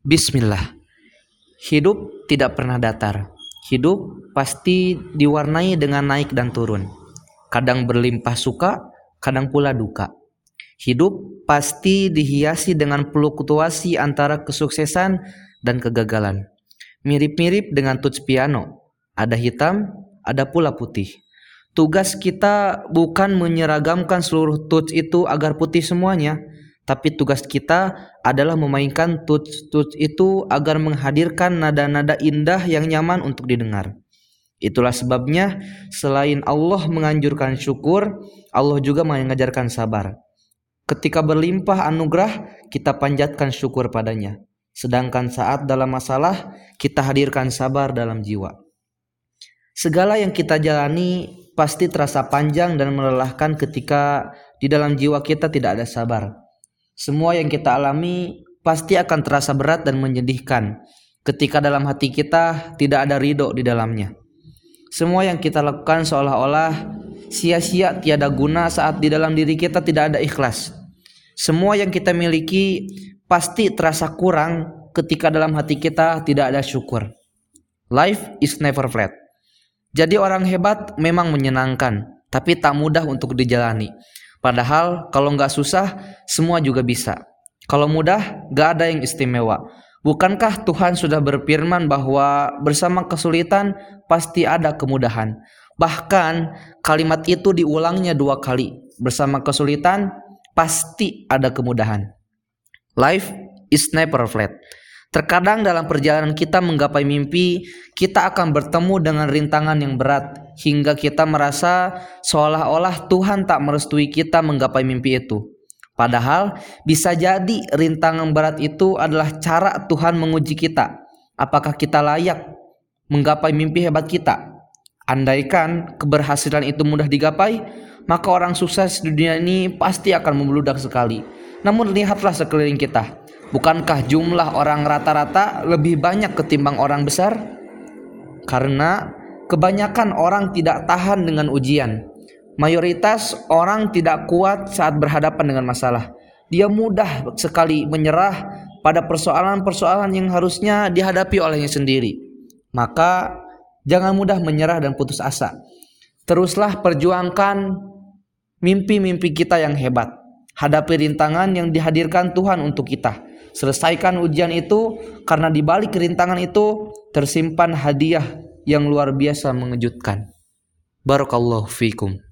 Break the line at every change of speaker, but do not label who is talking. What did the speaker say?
Bismillah. Hidup tidak pernah datar. Hidup pasti diwarnai dengan naik dan turun. Kadang berlimpah suka, kadang pula duka. Hidup pasti dihiasi dengan fluktuasi antara kesuksesan dan kegagalan. Mirip-mirip dengan touch piano. Ada hitam, ada pula putih. Tugas kita bukan menyeragamkan seluruh touch itu agar putih semuanya, tapi tugas kita adalah memainkan touch-touch itu agar menghadirkan nada-nada indah yang nyaman untuk didengar. Itulah sebabnya selain Allah menganjurkan syukur, Allah juga mengajarkan sabar. Ketika berlimpah anugerah, kita panjatkan syukur padanya. Sedangkan saat dalam masalah, kita hadirkan sabar dalam jiwa. Segala yang kita jalani pasti terasa panjang dan melelahkan ketika di dalam jiwa kita tidak ada sabar. Semua yang kita alami pasti akan terasa berat dan menyedihkan ketika dalam hati kita tidak ada ridho di dalamnya. Semua yang kita lakukan seolah-olah sia-sia tiada guna saat di dalam diri kita tidak ada ikhlas. Semua yang kita miliki pasti terasa kurang ketika dalam hati kita tidak ada syukur. Life is never flat. Jadi orang hebat memang menyenangkan, tapi tak mudah untuk dijalani. Padahal kalau nggak susah, semua juga bisa. Kalau mudah, nggak ada yang istimewa. Bukankah Tuhan sudah berfirman bahwa bersama kesulitan pasti ada kemudahan? Bahkan kalimat itu diulangnya dua kali. Bersama kesulitan pasti ada kemudahan. Life is never flat. Terkadang dalam perjalanan kita menggapai mimpi, kita akan bertemu dengan rintangan yang berat hingga kita merasa seolah-olah Tuhan tak merestui kita menggapai mimpi itu. Padahal bisa jadi rintangan berat itu adalah cara Tuhan menguji kita. Apakah kita layak menggapai mimpi hebat kita? Andaikan keberhasilan itu mudah digapai, maka orang sukses di dunia ini pasti akan membludak sekali. Namun lihatlah sekeliling kita Bukankah jumlah orang rata-rata lebih banyak ketimbang orang besar? Karena kebanyakan orang tidak tahan dengan ujian. Mayoritas orang tidak kuat saat berhadapan dengan masalah. Dia mudah sekali menyerah pada persoalan-persoalan yang harusnya dihadapi olehnya sendiri. Maka jangan mudah menyerah dan putus asa. Teruslah perjuangkan mimpi-mimpi kita yang hebat. Hadapi rintangan yang dihadirkan Tuhan untuk kita Selesaikan ujian itu karena di balik kerintangan itu tersimpan hadiah yang luar biasa mengejutkan. Barakallahu fikum.